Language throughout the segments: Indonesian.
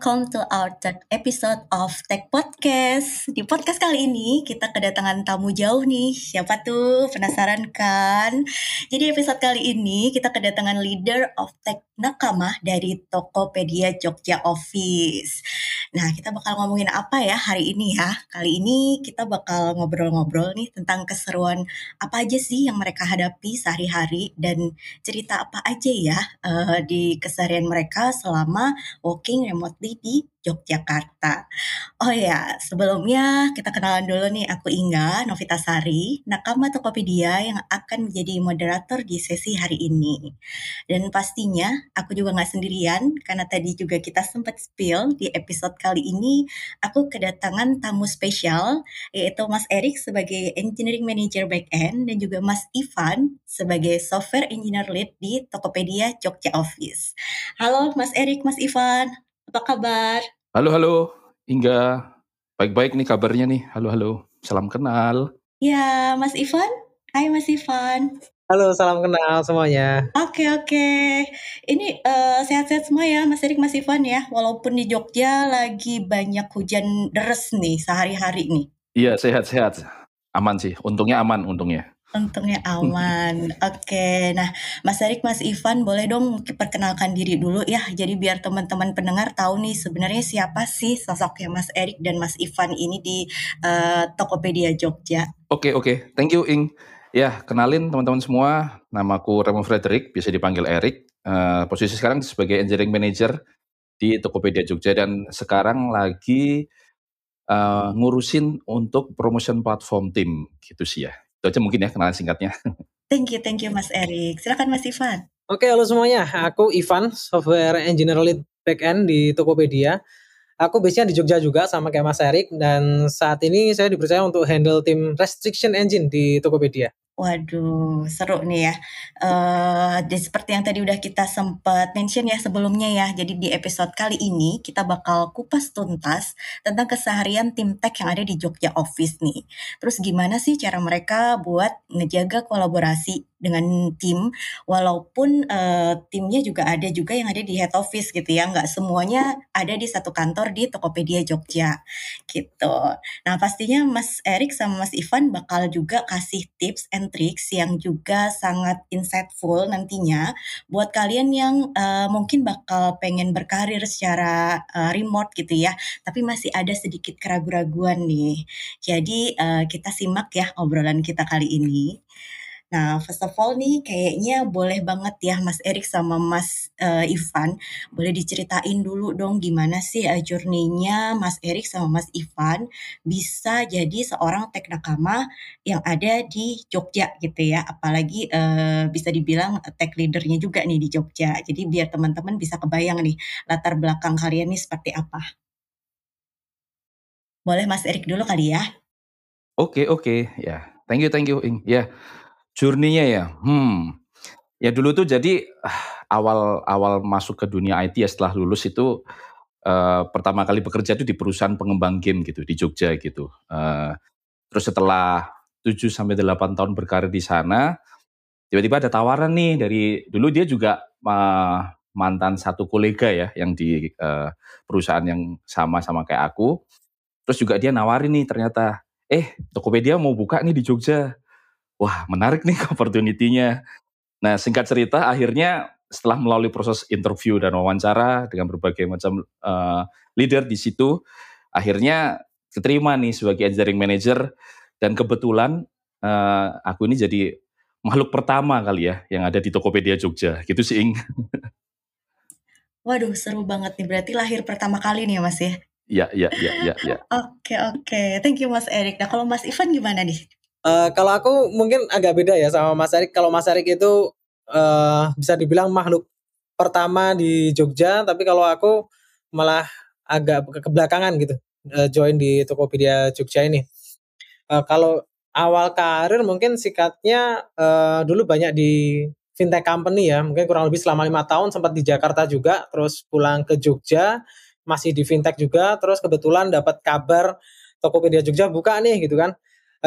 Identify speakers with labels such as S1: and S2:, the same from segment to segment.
S1: welcome to our third episode of Tech Podcast. Di podcast kali ini kita kedatangan tamu jauh nih. Siapa tuh? Penasaran kan? Jadi episode kali ini kita kedatangan leader of Tech Nakama dari Tokopedia Jogja Office. Nah, kita bakal ngomongin apa ya hari ini ya? Kali ini kita bakal ngobrol-ngobrol nih tentang keseruan apa aja sih yang mereka hadapi sehari-hari dan cerita apa aja ya uh, di keseharian mereka selama working remotely di Yogyakarta. Oh ya, sebelumnya kita kenalan dulu nih, aku Inga Novitasari, nakama Tokopedia yang akan menjadi moderator di sesi hari ini. Dan pastinya aku juga nggak sendirian, karena tadi juga kita sempat spill di episode kali ini, aku kedatangan tamu spesial, yaitu Mas Erik sebagai Engineering Manager Backend, dan juga Mas Ivan sebagai Software Engineer Lead di Tokopedia Jogja Office. Halo Mas Erik, Mas Ivan. Apa kabar?
S2: Halo, halo. Hingga baik-baik nih kabarnya nih. Halo, halo. Salam kenal.
S1: Ya, Mas Ivan. Hai Mas Ivan.
S3: Halo, salam kenal semuanya.
S1: Oke, oke. Ini uh, sehat-sehat semua ya Mas Erik, Mas Ivan ya. Walaupun di Jogja lagi banyak hujan deres nih sehari-hari nih.
S2: Iya, sehat-sehat. Aman sih. Untungnya aman, untungnya.
S1: Untungnya aman. Oke, nah Mas Erik, Mas Ivan, boleh dong perkenalkan diri dulu ya. Jadi biar teman-teman pendengar tahu nih sebenarnya siapa sih sosoknya Mas Erik dan Mas Ivan ini di uh, Tokopedia Jogja.
S2: Oke, oke. Thank you, Ing. Ya, kenalin teman-teman semua. Namaku Remo Frederick, bisa dipanggil Erik. Uh, posisi sekarang sebagai Engineering Manager di Tokopedia Jogja dan sekarang lagi uh, ngurusin untuk promotion platform tim gitu sih ya. Itu aja mungkin ya kenalan singkatnya.
S1: Thank you, thank you Mas Erik. Silakan Mas Ivan.
S3: Oke, halo semuanya. Aku Ivan, Software Engineer Lead Backend di Tokopedia. Aku biasanya di Jogja juga sama kayak Mas Erik dan saat ini saya dipercaya untuk handle tim Restriction Engine di Tokopedia.
S1: Waduh, seru nih ya. Uh, seperti yang tadi udah kita sempat mention ya sebelumnya ya. Jadi di episode kali ini kita bakal kupas tuntas tentang keseharian tim tech yang ada di Jogja Office nih. Terus gimana sih cara mereka buat ngejaga kolaborasi dengan tim walaupun uh, timnya juga ada juga yang ada di head office gitu ya nggak semuanya ada di satu kantor di Tokopedia Jogja gitu nah pastinya Mas Erik sama Mas Ivan bakal juga kasih tips and tricks yang juga sangat insightful nantinya buat kalian yang uh, mungkin bakal pengen berkarir secara uh, remote gitu ya tapi masih ada sedikit keraguan-raguan nih. Jadi uh, kita simak ya obrolan kita kali ini Nah, first of all nih kayaknya boleh banget ya Mas Erik sama Mas uh, Ivan, boleh diceritain dulu dong gimana sih uh, journey-nya Mas Erik sama Mas Ivan bisa jadi seorang teknakama yang ada di Jogja gitu ya. Apalagi uh, bisa dibilang tech leadernya juga nih di Jogja. Jadi biar teman-teman bisa kebayang nih latar belakang kalian nih seperti apa. Boleh Mas Erik dulu kali ya?
S2: Oke, okay, oke. Okay. Ya, thank you, thank you. Ya, Journey-nya ya? Hmm, ya dulu tuh jadi awal awal masuk ke dunia IT ya setelah lulus itu uh, pertama kali bekerja itu di perusahaan pengembang game gitu di Jogja gitu. Uh, terus setelah 7 sampai 8 tahun berkarir di sana, tiba-tiba ada tawaran nih dari dulu dia juga uh, mantan satu kolega ya yang di uh, perusahaan yang sama sama kayak aku. Terus juga dia nawarin nih ternyata, eh Tokopedia mau buka nih di Jogja wah menarik nih opportunity-nya. Nah singkat cerita akhirnya setelah melalui proses interview dan wawancara dengan berbagai macam uh, leader di situ, akhirnya keterima nih sebagai engineering manager dan kebetulan uh, aku ini jadi makhluk pertama kali ya yang ada di Tokopedia Jogja gitu sih Ing.
S1: Waduh seru banget nih berarti lahir pertama kali nih ya Mas ya.
S2: Iya iya iya iya. Ya.
S1: Oke oke, thank you Mas Erik. Nah kalau Mas Ivan gimana nih?
S3: Uh, kalau aku mungkin agak beda ya sama Mas Erik. Kalau Mas Erik itu uh, bisa dibilang makhluk pertama di Jogja, tapi kalau aku malah agak kebelakangan gitu uh, join di Tokopedia Jogja ini. Uh, kalau awal karir mungkin sikatnya uh, dulu banyak di fintech company ya, mungkin kurang lebih selama lima tahun sempat di Jakarta juga, terus pulang ke Jogja masih di fintech juga, terus kebetulan dapat kabar Tokopedia Jogja buka nih gitu kan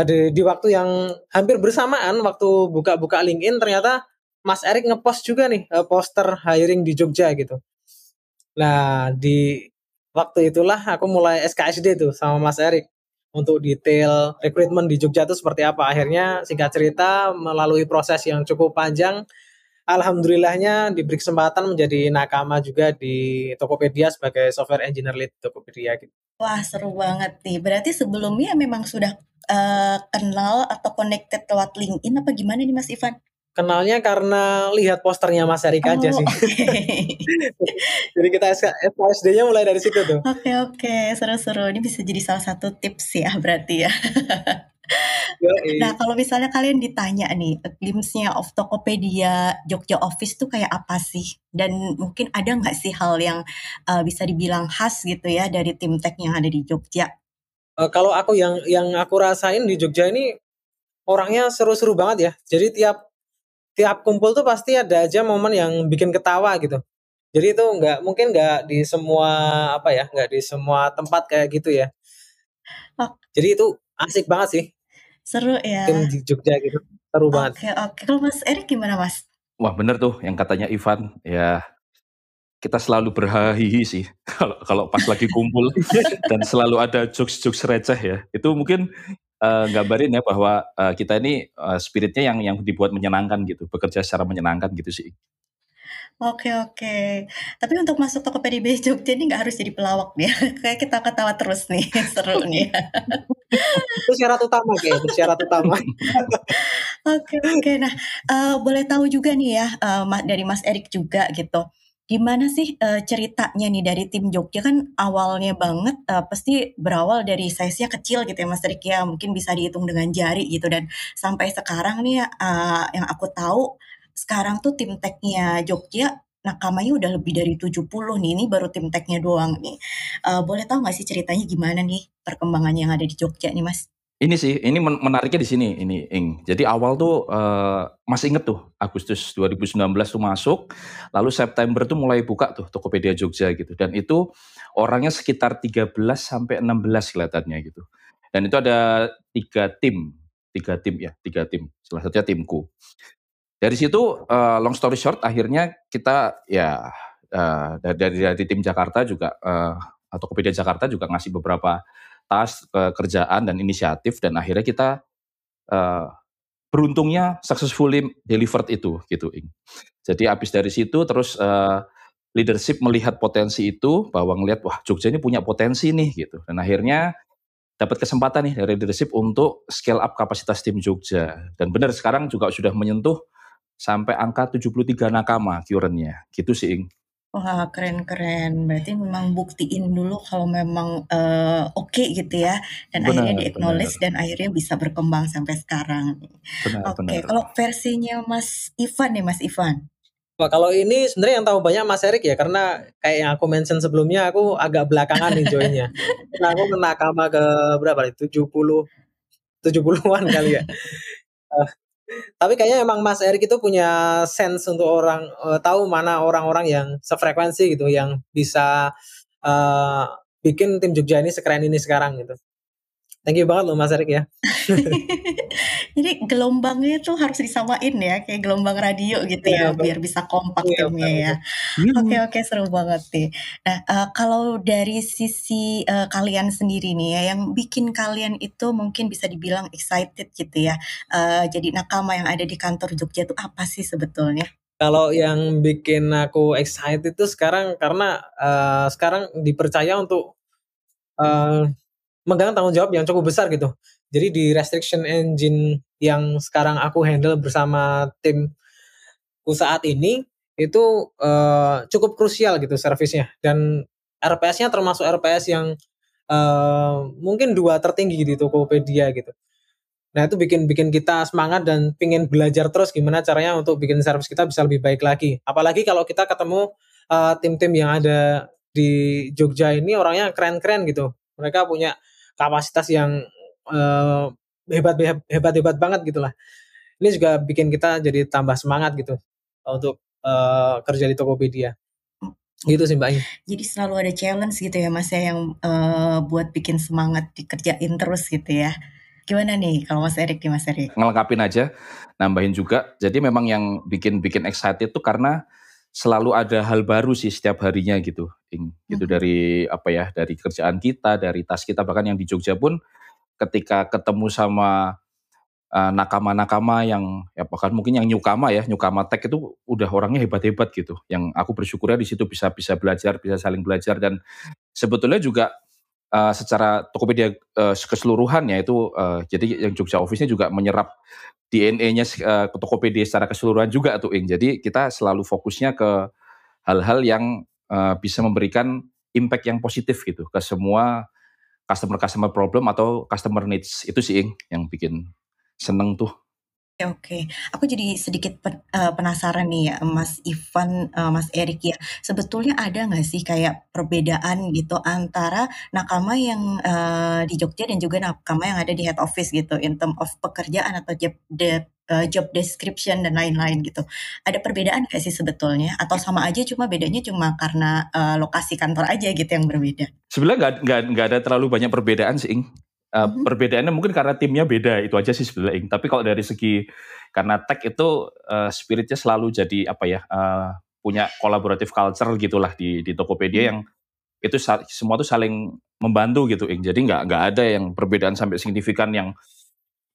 S3: di, di waktu yang hampir bersamaan waktu buka-buka LinkedIn ternyata Mas Erik ngepost juga nih uh, poster hiring di Jogja gitu. Nah di waktu itulah aku mulai SKSD tuh sama Mas Erik untuk detail rekrutmen di Jogja itu seperti apa. Akhirnya singkat cerita melalui proses yang cukup panjang, alhamdulillahnya diberi kesempatan menjadi nakama juga di Tokopedia sebagai software engineer lead Tokopedia. Gitu.
S1: Wah seru banget nih. Berarti sebelumnya memang sudah uh, kenal atau connected lewat LinkedIn apa gimana nih Mas Ivan?
S3: Kenalnya karena lihat posternya Mas Erik oh, aja sih. Okay. jadi kita SKSD-nya mulai dari situ tuh.
S1: Oke okay, oke, okay. seru-seru. Ini bisa jadi salah satu tips ya berarti ya. nah kalau misalnya kalian ditanya nih, glimpse-nya of Tokopedia Jogja Office tuh kayak apa sih? Dan mungkin ada nggak sih hal yang uh, bisa dibilang khas gitu ya dari tim tech yang ada di Jogja?
S3: Uh, kalau aku yang yang aku rasain di Jogja ini orangnya seru-seru banget ya. Jadi tiap tiap kumpul tuh pasti ada aja momen yang bikin ketawa gitu. Jadi itu nggak mungkin nggak di semua apa ya, nggak di semua tempat kayak gitu ya. Oh. Jadi itu asik banget sih.
S1: Seru ya.
S3: Di Jogja gitu. Seru
S1: oke,
S3: banget.
S1: Oke, oke. Kalau Mas Erik gimana, Mas?
S2: Wah, bener tuh yang katanya Ivan. Ya, kita selalu berhahihi sih kalau kalau pas lagi kumpul dan selalu ada jokes-jokes receh ya. Itu mungkin uh, gambarin ya bahwa uh, kita ini uh, spiritnya yang yang dibuat menyenangkan gitu, bekerja secara menyenangkan gitu sih.
S1: Oke oke. Tapi untuk masuk toko PDB Jogja ini nggak harus jadi pelawak nih, kayak kita ketawa terus nih, seru nih.
S3: Itu syarat utama kayak itu syarat utama.
S1: Oke oke. Nah, uh, boleh tahu juga nih ya, uh, dari Mas Erik juga gitu. Gimana sih, uh, ceritanya nih dari tim Jogja kan awalnya banget, uh, pasti berawal dari size-nya kecil gitu ya Mas Rik ya, mungkin bisa dihitung dengan jari gitu dan sampai sekarang nih, uh, yang aku tahu sekarang tuh tim tech-nya Jogja nakamanya udah lebih dari 70 nih, ini baru tim tech-nya doang nih. Uh, boleh tahu nggak sih ceritanya gimana nih perkembangan yang ada di Jogja nih Mas?
S2: Ini sih, ini menariknya di sini, ini Ing. Jadi awal tuh uh, masih inget tuh Agustus 2019 tuh masuk, lalu September tuh mulai buka tuh Tokopedia Jogja gitu. Dan itu orangnya sekitar 13 sampai 16 kelihatannya gitu. Dan itu ada tiga tim, tiga tim ya, tiga tim. Salah satunya timku. Dari situ uh, long story short, akhirnya kita ya uh, dari dari tim Jakarta juga uh, Tokopedia Jakarta juga ngasih beberapa tas pekerjaan dan inisiatif dan akhirnya kita uh, beruntungnya successfully delivered itu gitu. Jadi habis dari situ terus uh, leadership melihat potensi itu bahwa ngelihat wah Jogja ini punya potensi nih gitu dan akhirnya dapat kesempatan nih dari leadership untuk scale up kapasitas tim Jogja dan benar sekarang juga sudah menyentuh sampai angka 73 nakama currentnya gitu sih Ing.
S1: Wah, keren-keren. Berarti memang buktiin dulu kalau memang, uh, oke gitu ya, dan akhirnya di-acknowledge dan akhirnya bisa berkembang sampai sekarang Oke, benar. kalau versinya Mas Ivan nih, Mas Ivan?
S3: Wah, kalau ini sebenarnya yang tahu banyak Mas Erik ya, karena kayak yang aku mention sebelumnya, aku agak belakangan nih joinnya. Karena aku kena kama ke berapa nih, 70 70-an kali ya. Uh, tapi kayaknya emang Mas Erik itu punya sense untuk orang uh, tahu mana orang-orang yang sefrekuensi gitu yang bisa uh, bikin tim Jogja ini sekeren ini sekarang gitu. Thank you banget loh Mas Erik ya.
S1: Jadi gelombangnya tuh harus disamain ya, kayak gelombang radio gitu ya, ya biar bisa kompak ya, timnya ya. Oke oke seru banget nih. Nah uh, kalau dari sisi uh, kalian sendiri nih ya, yang bikin kalian itu mungkin bisa dibilang excited gitu ya, uh, jadi nakama yang ada di kantor Jogja itu apa sih sebetulnya?
S3: Kalau yang bikin aku excited itu sekarang karena uh, sekarang dipercaya untuk uh, megang tanggung jawab yang cukup besar gitu. Jadi di restriction engine yang sekarang aku handle bersama tim saat ini itu uh, cukup krusial gitu servisnya dan RPS-nya termasuk RPS yang uh, mungkin dua tertinggi di Tokopedia gitu. Nah itu bikin bikin kita semangat dan pingin belajar terus gimana caranya untuk bikin servis kita bisa lebih baik lagi. Apalagi kalau kita ketemu uh, tim-tim yang ada di Jogja ini orangnya keren-keren gitu. Mereka punya kapasitas yang uh, hebat hebat hebat banget gitulah ini juga bikin kita jadi tambah semangat gitu untuk uh, kerja di Tokopedia gitu sih mbak
S1: Jadi selalu ada challenge gitu ya mas ya yang uh, buat bikin semangat dikerjain terus gitu ya. Gimana nih kalau Mas Erik nih Mas Erik?
S2: Ngelengkapin aja, nambahin juga. Jadi memang yang bikin bikin excited tuh karena selalu ada hal baru sih setiap harinya gitu, Ing. Gitu dari apa ya, dari kerjaan kita, dari tas kita, bahkan yang di Jogja pun ketika ketemu sama uh, nakama-nakama yang ya bahkan mungkin yang nyukama ya, nyukama tech itu udah orangnya hebat-hebat gitu. Yang aku bersyukurnya di situ bisa bisa belajar, bisa saling belajar dan sebetulnya juga uh, secara Tokopedia uh, keseluruhan ya itu uh, jadi yang Jogja office-nya juga menyerap DNA-nya uh, Tokopedia secara keseluruhan juga tuh Ing. Jadi kita selalu fokusnya ke hal-hal yang uh, bisa memberikan impact yang positif gitu ke semua customer customer problem atau customer needs itu sih Ing yang bikin seneng tuh.
S1: Oke oke. Aku jadi sedikit uh, penasaran nih ya, Mas Ivan, uh, Mas Erik ya. Sebetulnya ada nggak sih kayak perbedaan gitu antara nakama yang, uh, di Jogja dan juga nakama yang ada di head office gitu, in term of pekerjaan atau job de uh, job description dan lain-lain gitu. Ada perbedaan nggak sih sebetulnya? Atau sama aja cuma bedanya cuma karena, uh, lokasi kantor aja gitu yang berbeda?
S2: Sebenarnya nggak nggak nggak ada terlalu banyak perbedaan sih, Ing. Uh, mm-hmm. Perbedaannya mungkin karena timnya beda itu aja sih sebenarnya. Tapi kalau dari segi karena tech itu uh, spiritnya selalu jadi apa ya uh, punya kolaboratif culture gitulah di di Tokopedia hmm. yang itu semua tuh saling membantu gitu, Ing. Jadi nggak nggak ada yang perbedaan sampai signifikan yang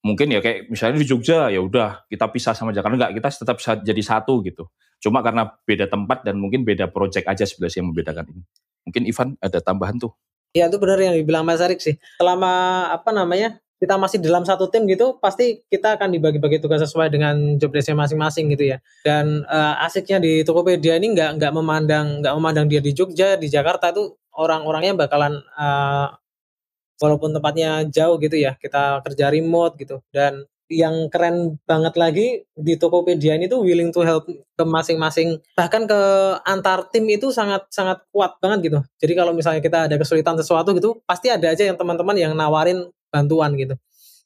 S2: mungkin ya kayak misalnya di Jogja ya udah kita pisah sama Jakarta nggak kita tetap jadi satu gitu. Cuma karena beda tempat dan mungkin beda project aja sebenarnya yang membedakan ini. Mungkin Ivan ada tambahan tuh.
S3: Ya itu benar yang dibilang Mas Arik sih. Selama apa namanya kita masih dalam satu tim gitu, pasti kita akan dibagi-bagi tugas sesuai dengan job desk masing-masing gitu ya. Dan uh, asiknya di Tokopedia ini nggak nggak memandang nggak memandang dia di Jogja, di Jakarta tuh orang-orangnya bakalan uh, walaupun tempatnya jauh gitu ya, kita kerja remote gitu. Dan yang keren banget lagi di Tokopedia ini tuh willing to help ke masing-masing bahkan ke antar tim itu sangat sangat kuat banget gitu. Jadi kalau misalnya kita ada kesulitan sesuatu gitu, pasti ada aja yang teman-teman yang nawarin bantuan gitu.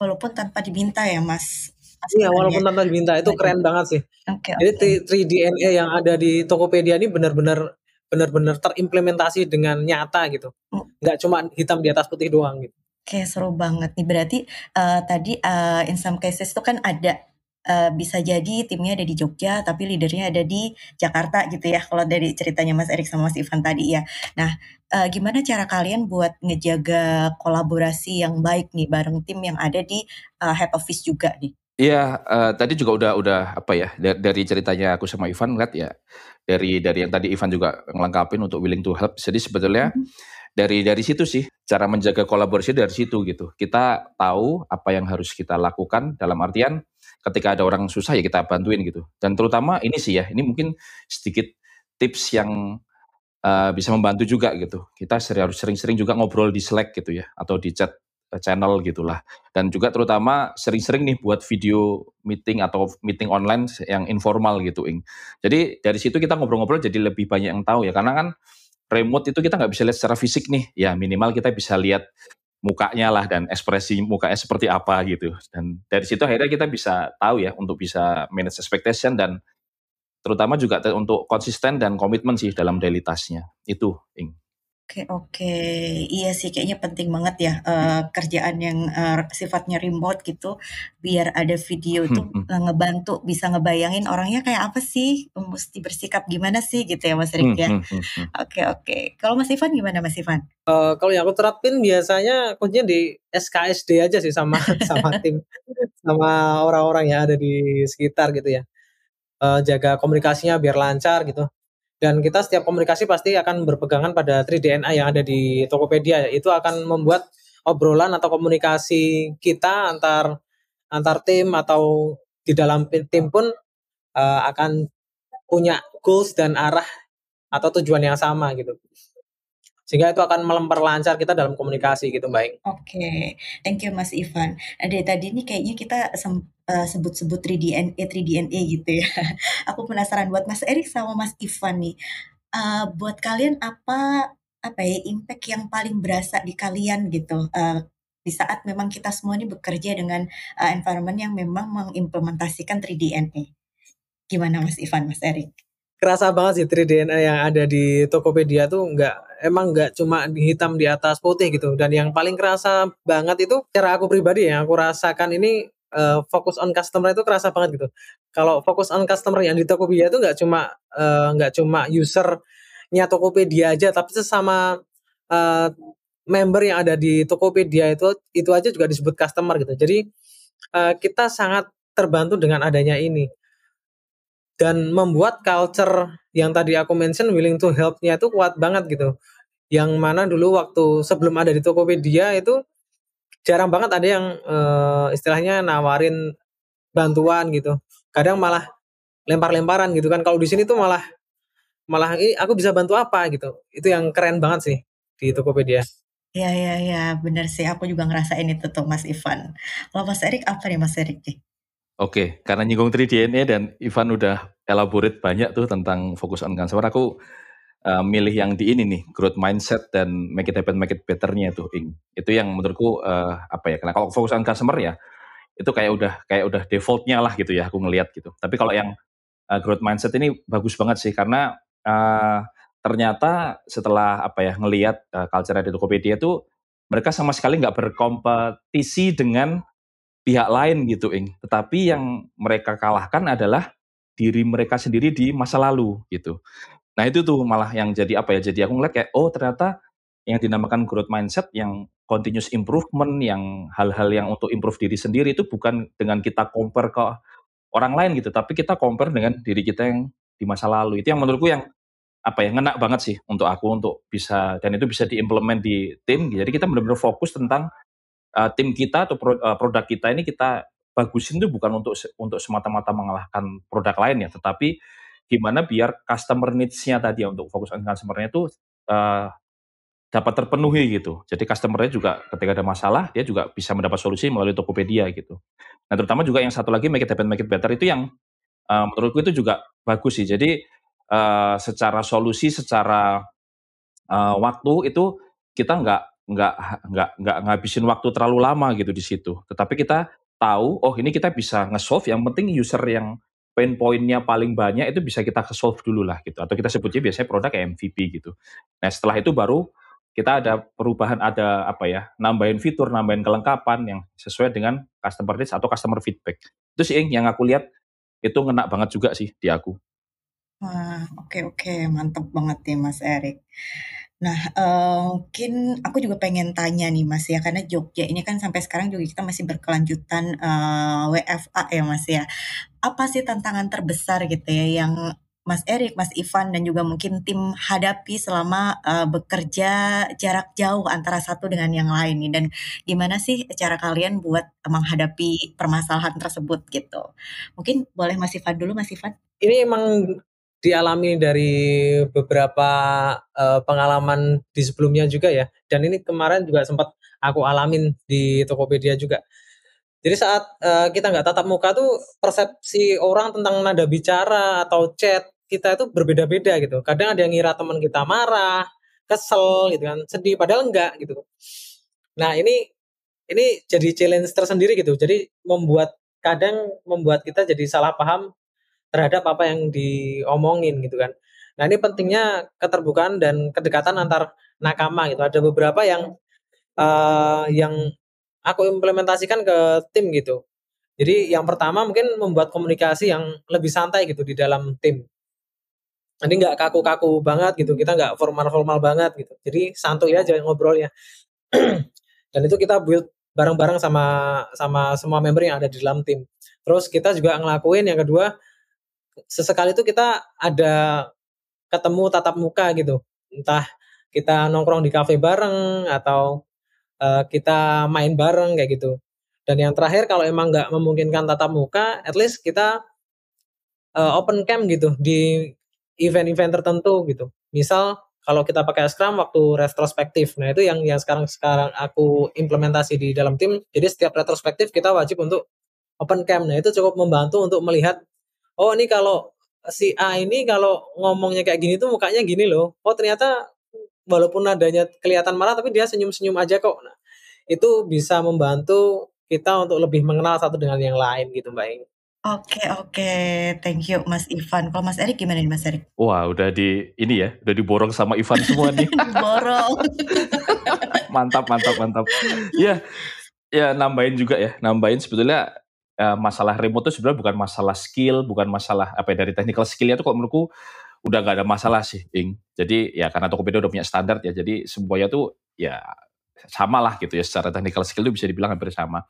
S1: Walaupun tanpa diminta ya, Mas.
S3: Iya, walaupun tanpa diminta itu keren banget sih.
S1: Okay,
S3: Jadi okay. 3DNA yang ada di Tokopedia ini benar-benar benar-benar terimplementasi dengan nyata gitu. Hmm. Nggak cuma hitam di atas putih doang gitu.
S1: Oke, seru banget nih. Berarti uh, tadi uh, in some cases itu kan ada uh, bisa jadi timnya ada di Jogja, tapi leadernya ada di Jakarta gitu ya. Kalau dari ceritanya Mas Erik sama Mas Ivan tadi ya. Nah, uh, gimana cara kalian buat ngejaga kolaborasi yang baik nih bareng tim yang ada di uh, head office juga nih?
S2: Iya, uh, tadi juga udah udah apa ya dari, dari ceritanya aku sama Ivan ngeliat ya dari dari yang tadi Ivan juga ngelengkapin untuk willing to help. Jadi sebetulnya mm -hmm dari dari situ sih cara menjaga kolaborasi dari situ gitu. Kita tahu apa yang harus kita lakukan dalam artian ketika ada orang susah ya kita bantuin gitu. Dan terutama ini sih ya, ini mungkin sedikit tips yang uh, bisa membantu juga gitu. Kita harus sering-sering juga ngobrol di Slack gitu ya atau di chat channel gitulah. Dan juga terutama sering-sering nih buat video meeting atau meeting online yang informal gitu, Ing. Jadi dari situ kita ngobrol-ngobrol jadi lebih banyak yang tahu ya karena kan remote itu kita nggak bisa lihat secara fisik nih. Ya minimal kita bisa lihat mukanya lah dan ekspresi mukanya seperti apa gitu. Dan dari situ akhirnya kita bisa tahu ya untuk bisa manage expectation dan terutama juga untuk konsisten dan komitmen sih dalam daily. Itu, Ing.
S1: Oke oke, iya sih kayaknya penting banget ya, uh, kerjaan yang, uh, sifatnya remote gitu, biar ada video tuh, uh, ngebantu bisa ngebayangin orangnya kayak apa sih, mesti bersikap gimana sih gitu ya Mas Rik ya. Oke oke, kalau Mas Ivan gimana Mas Ivan?
S3: Uh, kalau yang aku terapin biasanya kuncinya di SKSD aja sih sama sama tim, sama orang-orang yang ada di sekitar gitu ya. Uh, jaga komunikasinya biar lancar gitu dan kita setiap komunikasi pasti akan berpegangan pada 3DNA yang ada di Tokopedia itu akan membuat obrolan atau komunikasi kita antar antar tim atau di dalam tim pun uh, akan punya goals dan arah atau tujuan yang sama gitu sehingga itu akan memperlancar kita dalam komunikasi gitu baik.
S1: Oke, okay. thank you Mas Ivan. Ada tadi ini kayaknya kita uh, sebut-sebut 3DNA 3DNA gitu ya. Aku penasaran buat Mas Erik sama Mas Ivan nih. Uh, buat kalian apa apa ya impact yang paling berasa di kalian gitu uh, di saat memang kita semua ini bekerja dengan uh, environment yang memang mengimplementasikan 3DNA. Gimana Mas Ivan, Mas Erik?
S3: Kerasa banget sih 3DNA yang ada di Tokopedia tuh nggak emang nggak cuma hitam di atas putih gitu dan yang paling kerasa banget itu cara aku pribadi yang aku rasakan ini uh, fokus on customer itu kerasa banget gitu. Kalau fokus on customer yang di Tokopedia itu nggak cuma nggak uh, cuma usernya Tokopedia aja, tapi sesama uh, member yang ada di Tokopedia itu itu aja juga disebut customer gitu. Jadi uh, kita sangat terbantu dengan adanya ini dan membuat culture yang tadi aku mention willing to help-nya itu kuat banget gitu. Yang mana dulu waktu sebelum ada di Tokopedia itu jarang banget ada yang uh, istilahnya nawarin bantuan gitu. Kadang malah lempar-lemparan gitu kan. Kalau di sini tuh malah malah ini aku bisa bantu apa gitu. Itu yang keren banget sih di Tokopedia.
S1: Iya iya iya, benar sih. Aku juga ngerasain itu tuh Mas Ivan. Kalau Mas Erik apa nih Mas Erik
S2: Oke, karena nyinggung 3DNA dan Ivan udah elaborate banyak tuh tentang fokus on customer, aku uh, milih yang di ini nih, growth mindset dan make it happen, make it better-nya tuh, Ing. Itu yang menurutku uh, apa ya? Karena kalau fokus on customer ya, itu kayak udah kayak udah defaultnya lah gitu ya, aku ngelihat gitu. Tapi kalau yang uh, growth mindset ini bagus banget sih karena uh, ternyata setelah apa ya ngelihat uh, culture di Tokopedia itu mereka sama sekali nggak berkompetisi dengan pihak lain gitu, Ing. Tetapi yang mereka kalahkan adalah diri mereka sendiri di masa lalu gitu. Nah itu tuh malah yang jadi apa ya? Jadi aku ngeliat kayak oh ternyata yang dinamakan growth mindset, yang continuous improvement, yang hal-hal yang untuk improve diri sendiri itu bukan dengan kita compare ke orang lain gitu, tapi kita compare dengan diri kita yang di masa lalu. Itu yang menurutku yang apa ya ngena banget sih untuk aku untuk bisa dan itu bisa diimplement di tim. Jadi kita benar-benar fokus tentang uh, tim kita atau pro, uh, produk kita ini kita bagusin itu bukan untuk untuk semata-mata mengalahkan produk lain ya, tetapi gimana biar customer needs-nya tadi ya untuk fokus on customer-nya itu uh, dapat terpenuhi gitu. Jadi customer-nya juga ketika ada masalah dia juga bisa mendapat solusi melalui Tokopedia gitu. Nah terutama juga yang satu lagi make it happen, make it better itu yang uh, menurutku itu juga bagus sih. Jadi uh, secara solusi, secara uh, waktu itu kita nggak nggak nggak nggak ngabisin waktu terlalu lama gitu di situ. Tetapi kita tahu, oh ini kita bisa nge-solve. Yang penting user yang pain point-nya paling banyak itu bisa kita solve dulu lah gitu. Atau kita sebutnya biasanya produk MVP gitu. Nah setelah itu baru kita ada perubahan, ada apa ya, nambahin fitur, nambahin kelengkapan yang sesuai dengan customer needs atau customer feedback. Itu sih yang aku lihat itu ngena banget juga sih di aku.
S1: Wah, oke oke, mantep banget nih Mas Erik. Nah, uh, mungkin aku juga pengen tanya nih Mas ya, karena Jogja ini kan sampai sekarang juga kita masih berkelanjutan, uh, eh, WFA ya Mas ya. Apa sih tantangan terbesar gitu ya yang Mas Erik, Mas Ivan, dan juga mungkin tim hadapi selama, uh, bekerja jarak jauh antara satu dengan yang lain nih? Dan gimana sih cara kalian buat menghadapi permasalahan tersebut gitu? Mungkin boleh Mas Ivan dulu, Mas Ivan?
S3: Ini emang dialami dari beberapa uh, pengalaman di sebelumnya juga ya. Dan ini kemarin juga sempat aku alamin di Tokopedia juga. Jadi saat uh, kita nggak tatap muka tuh persepsi orang tentang nada bicara atau chat kita itu berbeda-beda gitu. Kadang ada yang ngira teman kita marah, kesel gitu kan, sedih padahal enggak gitu. Nah, ini ini jadi challenge tersendiri gitu. Jadi membuat kadang membuat kita jadi salah paham terhadap apa yang diomongin gitu kan. Nah ini pentingnya keterbukaan dan kedekatan antar nakama gitu. Ada beberapa yang uh, yang aku implementasikan ke tim gitu. Jadi yang pertama mungkin membuat komunikasi yang lebih santai gitu di dalam tim. Nanti nggak kaku-kaku banget gitu, kita nggak formal-formal banget gitu. Jadi santuy aja ngobrolnya. dan itu kita build bareng-bareng sama sama semua member yang ada di dalam tim. Terus kita juga ngelakuin yang kedua sesekali itu kita ada ketemu tatap muka gitu. Entah kita nongkrong di kafe bareng atau uh, kita main bareng kayak gitu. Dan yang terakhir kalau emang nggak memungkinkan tatap muka, at least kita uh, open cam gitu di event-event tertentu gitu. Misal kalau kita pakai Scrum waktu retrospektif. Nah, itu yang yang sekarang sekarang aku implementasi di dalam tim. Jadi setiap retrospektif kita wajib untuk open cam. Nah, itu cukup membantu untuk melihat oh ini kalau si A ini kalau ngomongnya kayak gini tuh mukanya gini loh. Oh ternyata walaupun nadanya kelihatan marah tapi dia senyum-senyum aja kok. Nah, itu bisa membantu kita untuk lebih mengenal satu dengan yang lain gitu Mbak Ing.
S1: Oke oke, thank you Mas Ivan. Kalau Mas Erik gimana nih Mas Erik?
S2: Wah udah di ini ya, udah diborong sama Ivan semua nih.
S1: Borong.
S2: mantap mantap mantap. Ya, ya nambahin juga ya, nambahin sebetulnya uh, masalah remote itu sebenarnya bukan masalah skill, bukan masalah apa ya dari technical skillnya itu kok menurutku udah gak ada masalah sih, Ing. Jadi ya karena Tokopedia udah punya standar ya, jadi semuanya tuh ya sama lah gitu ya secara technical skill itu bisa dibilang hampir sama.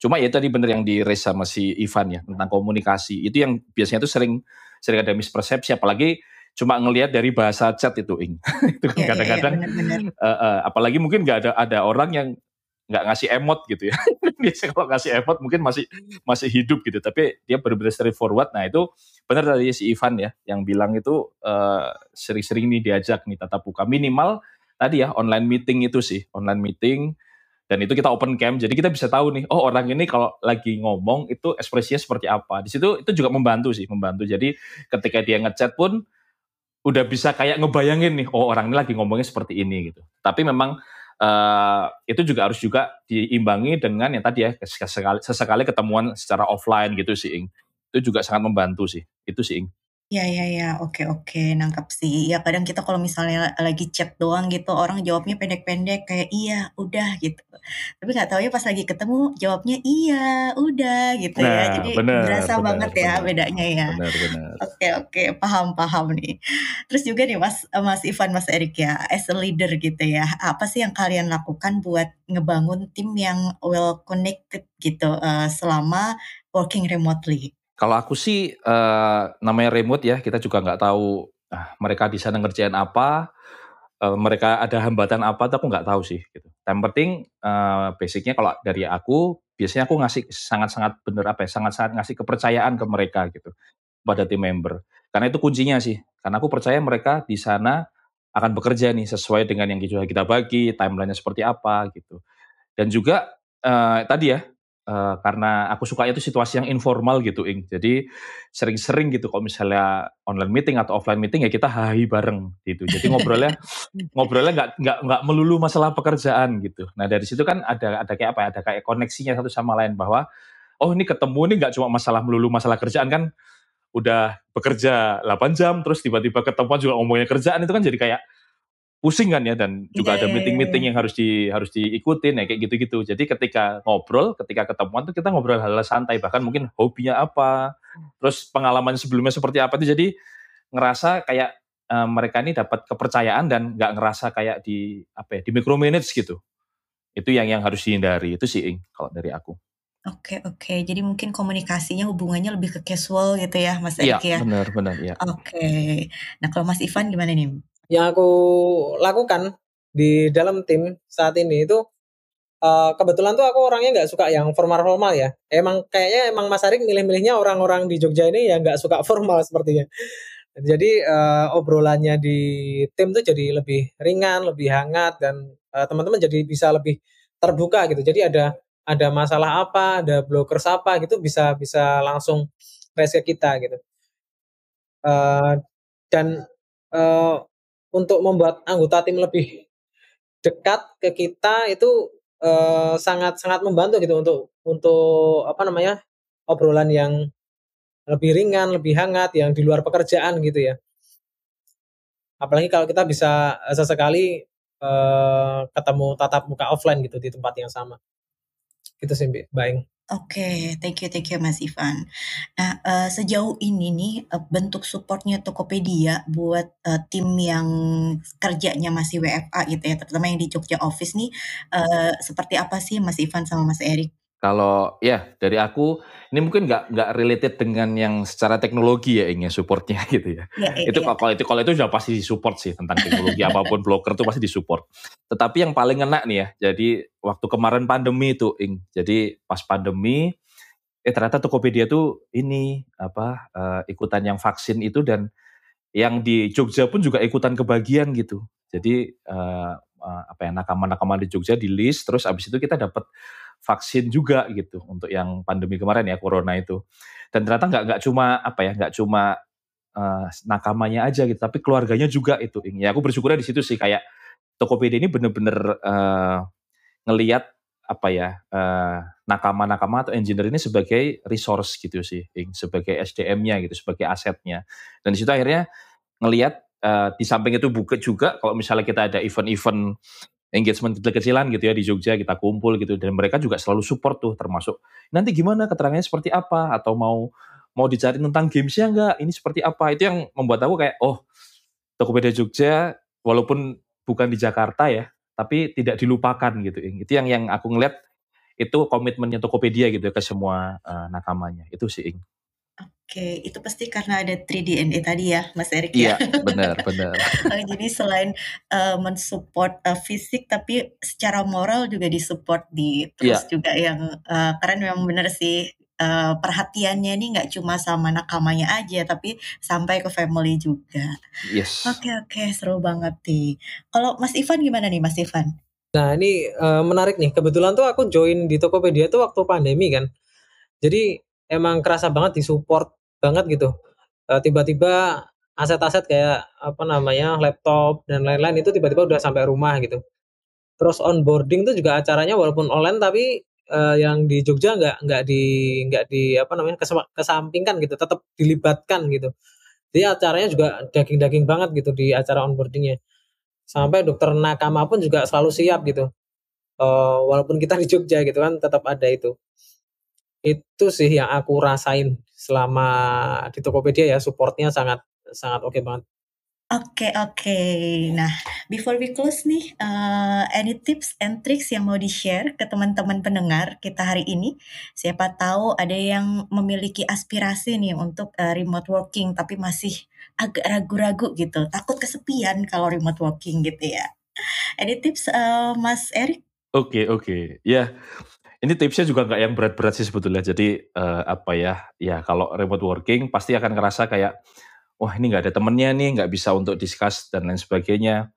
S2: Cuma ya tadi bener yang di raise sama si Ivan ya tentang komunikasi itu yang biasanya tuh sering sering ada mispersepsi apalagi cuma ngelihat dari bahasa chat itu ing itu kan iya, iya, kadang-kadang ya, ya, ya, uh, uh, apalagi mungkin nggak ada ada orang yang nggak ngasih emot gitu ya. Biasanya kalau ngasih emot mungkin masih masih hidup gitu, tapi dia benar-benar straightforward. Nah itu benar tadi si Ivan ya yang bilang itu uh, sering-sering nih diajak nih tatap muka. Minimal tadi ya online meeting itu sih online meeting. Dan itu kita open cam jadi kita bisa tahu nih oh orang ini kalau lagi ngomong itu ekspresinya seperti apa. Di situ itu juga membantu sih membantu. Jadi ketika dia ngechat pun udah bisa kayak ngebayangin nih oh orang ini lagi ngomongnya seperti ini gitu. Tapi memang uh, itu juga harus juga diimbangi dengan yang tadi ya sesekali, sesekali ketemuan secara offline gitu sih. Itu juga sangat membantu sih. Itu sih.
S1: Ya ya ya, oke oke, nangkap sih. Ya kadang kita kalau misalnya lagi chat doang gitu, orang jawabnya pendek-pendek kayak iya, udah gitu. Tapi nggak tahu ya pas lagi ketemu jawabnya iya, udah gitu ya.
S2: Nah,
S1: Jadi
S2: benar,
S1: berasa
S2: benar,
S1: banget ya
S2: benar.
S1: bedanya ya.
S2: Benar, benar.
S1: Oke oke, paham paham nih. Terus juga nih Mas Mas Ivan, Mas Erik ya, as a leader gitu ya, apa sih yang kalian lakukan buat ngebangun tim yang well connected gitu uh, selama working remotely?
S2: Kalau aku sih uh, namanya remote ya, kita juga nggak tahu ah, mereka di sana ngerjain apa, uh, mereka ada hambatan apa, tapi aku nggak tahu sih. Gitu. Yang penting uh, basicnya kalau dari aku, biasanya aku ngasih sangat-sangat bener apa ya, sangat-sangat ngasih kepercayaan ke mereka gitu pada tim member. Karena itu kuncinya sih. Karena aku percaya mereka di sana akan bekerja nih sesuai dengan yang kita bagi, timelinenya seperti apa gitu. Dan juga uh, tadi ya Uh, karena aku suka itu situasi yang informal gitu, Ing. Jadi sering-sering gitu kalau misalnya online meeting atau offline meeting ya kita hahi bareng gitu. Jadi ngobrolnya ngobrolnya nggak nggak nggak melulu masalah pekerjaan gitu. Nah dari situ kan ada ada kayak apa? Ya, ada kayak koneksinya satu sama lain bahwa oh ini ketemu nih nggak cuma masalah melulu masalah kerjaan kan udah bekerja 8 jam terus tiba-tiba ketemuan juga ngomongnya kerjaan itu kan jadi kayak pusing kan ya dan juga yeah. ada iya, iya, meeting-meeting iya. yang harus di harus diikutin ya kayak gitu-gitu. Jadi ketika ngobrol, ketika ketemuan tuh kita ngobrol hal-hal santai bahkan mungkin hobinya apa, terus pengalaman sebelumnya seperti apa itu jadi ngerasa kayak uh, mereka ini dapat kepercayaan dan nggak ngerasa kayak di apa ya di micromanage gitu. Itu yang yang harus dihindari itu sih kalau dari aku.
S1: Oke oke, jadi mungkin komunikasinya hubungannya lebih ke casual gitu ya Mas Erik ya?
S2: Iya benar benar ya.
S1: Oke, nah kalau Mas Ivan gimana nih?
S3: Yang aku lakukan di dalam tim saat ini itu uh, kebetulan tuh aku orangnya nggak suka yang formal-formal ya. Emang kayaknya emang Mas Arik milih-milihnya orang-orang di Jogja ini yang nggak suka formal sepertinya. Jadi uh, obrolannya di tim tuh jadi lebih ringan, lebih hangat dan uh, teman-teman jadi bisa lebih terbuka gitu. Jadi ada ada masalah apa, ada blocker apa gitu bisa bisa langsung raise ke kita gitu. Uh, dan uh, untuk membuat anggota tim lebih dekat ke kita itu uh, sangat sangat membantu gitu untuk untuk apa namanya obrolan yang lebih ringan, lebih hangat, yang di luar pekerjaan gitu ya. Apalagi kalau kita bisa sesekali uh, ketemu tatap muka offline gitu di tempat yang sama. Gitu sih, Baik.
S1: Oke, thank you thank you Mas Ivan. Nah, uh, sejauh ini nih, uh, bentuk supportnya Tokopedia buat, uh, tim yang kerjanya masih WFA gitu ya, terutama yang di Jogja office nih, uh, seperti apa sih Mas Ivan sama Mas Erik?
S2: Kalau ya dari aku ini mungkin nggak nggak related dengan yang secara teknologi ya ingin ya, supportnya gitu ya. ya, ya itu ya. kalau itu kalau itu sudah pasti disupport sih tentang teknologi apa pun blocker itu pasti disupport. Tetapi yang paling enak nih ya, jadi waktu kemarin pandemi itu ing, jadi pas pandemi eh ternyata Tokopedia tuh ini apa uh, ikutan yang vaksin itu dan yang di Jogja pun juga ikutan kebagian gitu. Jadi uh, uh, apa ya nakama-nakama di Jogja di list terus abis itu kita dapat vaksin juga gitu untuk yang pandemi kemarin ya corona itu. Dan ternyata nggak nggak cuma apa ya nggak cuma uh, nakamanya aja gitu, tapi keluarganya juga itu. Ya aku bersyukurnya di situ sih kayak Tokopedia ini bener-bener uh, ngelihat apa ya uh, nakama-nakama atau engineer ini sebagai resource gitu sih, sebagai SDM-nya gitu, sebagai asetnya. Dan di situ akhirnya ngelihat uh, di samping itu buka juga kalau misalnya kita ada event-event engagement kecil-kecilan gitu ya di Jogja kita kumpul gitu. Dan mereka juga selalu support tuh termasuk nanti gimana keterangannya seperti apa? Atau mau mau dicari tentang gamesnya enggak ini seperti apa? Itu yang membuat aku kayak oh Tokopedia Jogja walaupun bukan di Jakarta ya tapi tidak dilupakan gitu. Itu yang yang aku ngeliat itu komitmennya Tokopedia gitu ya ke semua uh, nakamanya. Itu sih Ing.
S1: Oke, itu pasti karena ada 3DNA tadi ya, Mas Erik
S2: ya? Iya, benar, benar.
S1: Oh, jadi selain uh, mensupport uh, fisik, tapi secara moral juga disupport di terus ya. juga yang uh, keren memang benar sih uh, perhatiannya ini nggak cuma sama nakamanya aja, tapi sampai ke family juga.
S2: Yes.
S1: Oke oke, seru banget nih. Kalau Mas Ivan gimana nih Mas Ivan?
S3: Nah ini uh, menarik nih. Kebetulan tuh aku join di Tokopedia tuh waktu pandemi kan. Jadi emang kerasa banget disupport banget gitu. tiba tiba-tiba aset-aset kayak apa namanya laptop dan lain-lain itu tiba-tiba udah sampai rumah gitu. Terus onboarding tuh juga acaranya walaupun online tapi uh, yang di Jogja nggak nggak di nggak di apa namanya kesampingkan gitu, tetap dilibatkan gitu. Jadi acaranya juga daging-daging banget gitu di acara onboardingnya. Sampai dokter nakama pun juga selalu siap gitu. Uh, walaupun kita di Jogja gitu kan tetap ada itu. Itu sih yang aku rasain selama di Tokopedia ya, supportnya sangat sangat oke banget.
S1: Oke oke. Nah, before we close nih, uh, any tips and tricks yang mau di-share ke teman-teman pendengar kita hari ini? Siapa tahu ada yang memiliki aspirasi nih untuk, uh, remote working tapi masih agak ragu-ragu gitu, takut kesepian kalau remote working gitu ya. Any tips, uh, Mas Erik?
S2: Oke oke. Ya, ini tipsnya juga nggak yang berat-berat sih sebetulnya. Jadi uh, apa ya? Ya kalau remote working pasti akan ngerasa kayak wah ini nggak ada temennya nih, nggak bisa untuk discuss dan lain sebagainya.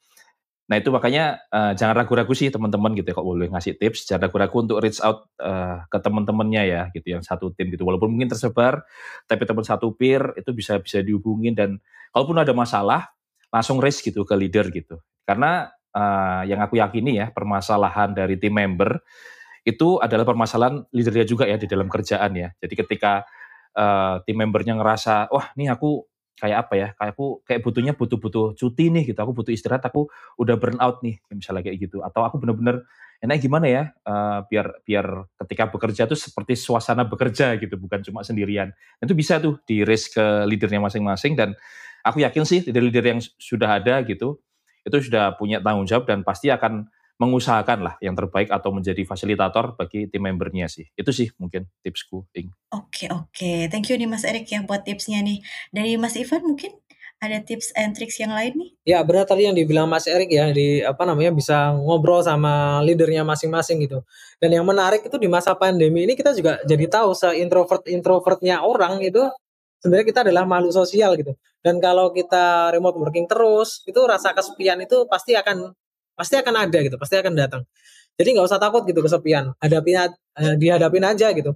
S2: Nah itu makanya uh, jangan ragu-ragu sih teman-teman gitu ya kalau boleh ngasih tips, jangan ragu-ragu untuk reach out uh, ke teman-temannya ya gitu yang satu tim gitu. Walaupun mungkin tersebar, tapi teman satu peer itu bisa bisa dihubungin dan kalaupun ada masalah langsung raise gitu ke leader gitu. Karena uh, yang aku yakini ya permasalahan dari tim member itu adalah permasalahan leadernya juga ya di dalam kerjaan ya. Jadi ketika uh, tim membernya ngerasa, wah nih aku kayak apa ya, kayak aku kayak butuhnya butuh-butuh cuti nih gitu, aku butuh istirahat, aku udah burn out nih, misalnya kayak gitu. Atau aku bener-bener enak gimana ya, uh, biar biar ketika bekerja tuh seperti suasana bekerja gitu, bukan cuma sendirian. Itu bisa tuh di raise ke leadernya masing-masing dan aku yakin sih leader-leader yang sudah ada gitu, itu sudah punya tanggung jawab dan pasti akan mengusahakan lah yang terbaik atau menjadi fasilitator bagi tim membernya sih. Itu sih mungkin tipsku, Ing.
S1: Oke, oke. Thank you nih Mas Erik ya buat tipsnya nih. Dari Mas Ivan mungkin ada tips and tricks yang lain nih?
S3: Ya benar tadi yang dibilang Mas Erik ya di apa namanya bisa ngobrol sama leadernya masing-masing gitu. Dan yang menarik itu di masa pandemi ini kita juga jadi tahu se introvert introvertnya orang itu sebenarnya kita adalah makhluk sosial gitu. Dan kalau kita remote working terus itu rasa kesepian itu pasti akan pasti akan ada gitu pasti akan datang. Jadi nggak usah takut gitu kesepian. Hadapin eh, dihadapin aja gitu.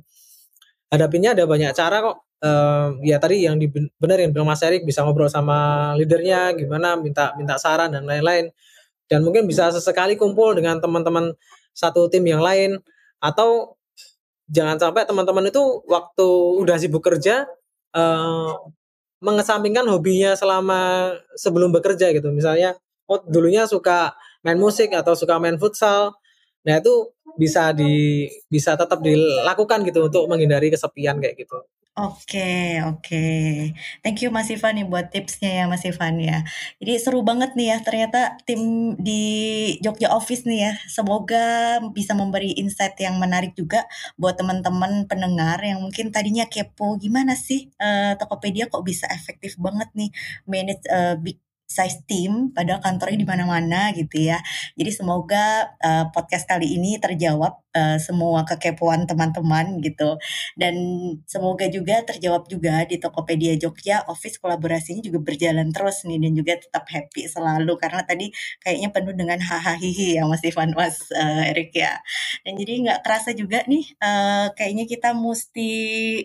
S3: Hadapinya ada banyak cara kok. Uh, ya tadi yang di, bener yang bilang Mas Erik bisa ngobrol sama leadernya gimana minta minta saran dan lain-lain. Dan mungkin bisa sesekali kumpul dengan teman-teman satu tim yang lain. Atau jangan sampai teman-teman itu waktu udah sibuk kerja uh, mengesampingkan hobinya selama sebelum bekerja gitu. Misalnya oh dulunya suka main musik atau suka main futsal. Nah, itu bisa di bisa tetap dilakukan gitu untuk menghindari kesepian kayak gitu.
S1: Oke, oke. Thank you Mas Ivan nih buat tipsnya ya Mas Ivan ya. Jadi seru banget nih ya ternyata tim di Jogja Office nih ya. Semoga bisa memberi insight yang menarik juga buat teman-teman pendengar yang mungkin tadinya kepo gimana sih uh, Tokopedia kok bisa efektif banget nih manage uh, big size team padahal kantornya di mana-mana gitu ya. Jadi semoga uh, podcast kali ini terjawab uh, semua kekepoan teman-teman gitu. Dan semoga juga terjawab juga di Tokopedia Jogja office kolaborasinya juga berjalan terus nih dan juga tetap happy selalu karena tadi kayaknya penuh dengan hahaha ya Mas Ivan Mas uh, Erik ya. Dan jadi nggak kerasa juga nih uh, kayaknya kita mesti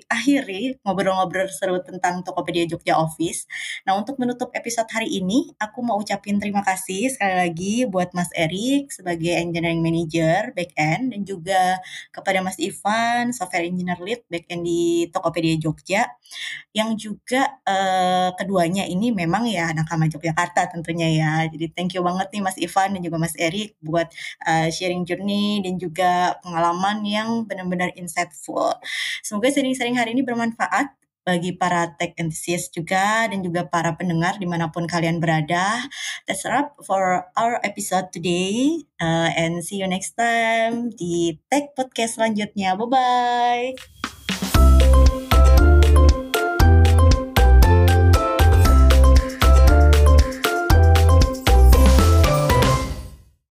S1: akhiri ngobrol-ngobrol seru tentang Tokopedia Jogja Office. Nah, untuk menutup episode hari ini aku mau ucapin terima kasih sekali lagi buat Mas Erik sebagai engineering manager back end dan juga juga kepada Mas Ivan, software engineer lead backend di Tokopedia Jogja, yang juga uh, keduanya ini memang ya Nakama Yogyakarta tentunya ya. Jadi thank you banget nih Mas Ivan dan juga Mas Erik buat uh, sharing journey dan juga pengalaman yang benar-benar insightful. Semoga sharing-sharing hari ini bermanfaat bagi para tech enthusiast juga dan juga para pendengar di mana pun kalian berada. That's wrap for our episode today uh, and see you next time di Tech Podcast selanjutnya. Bye-bye.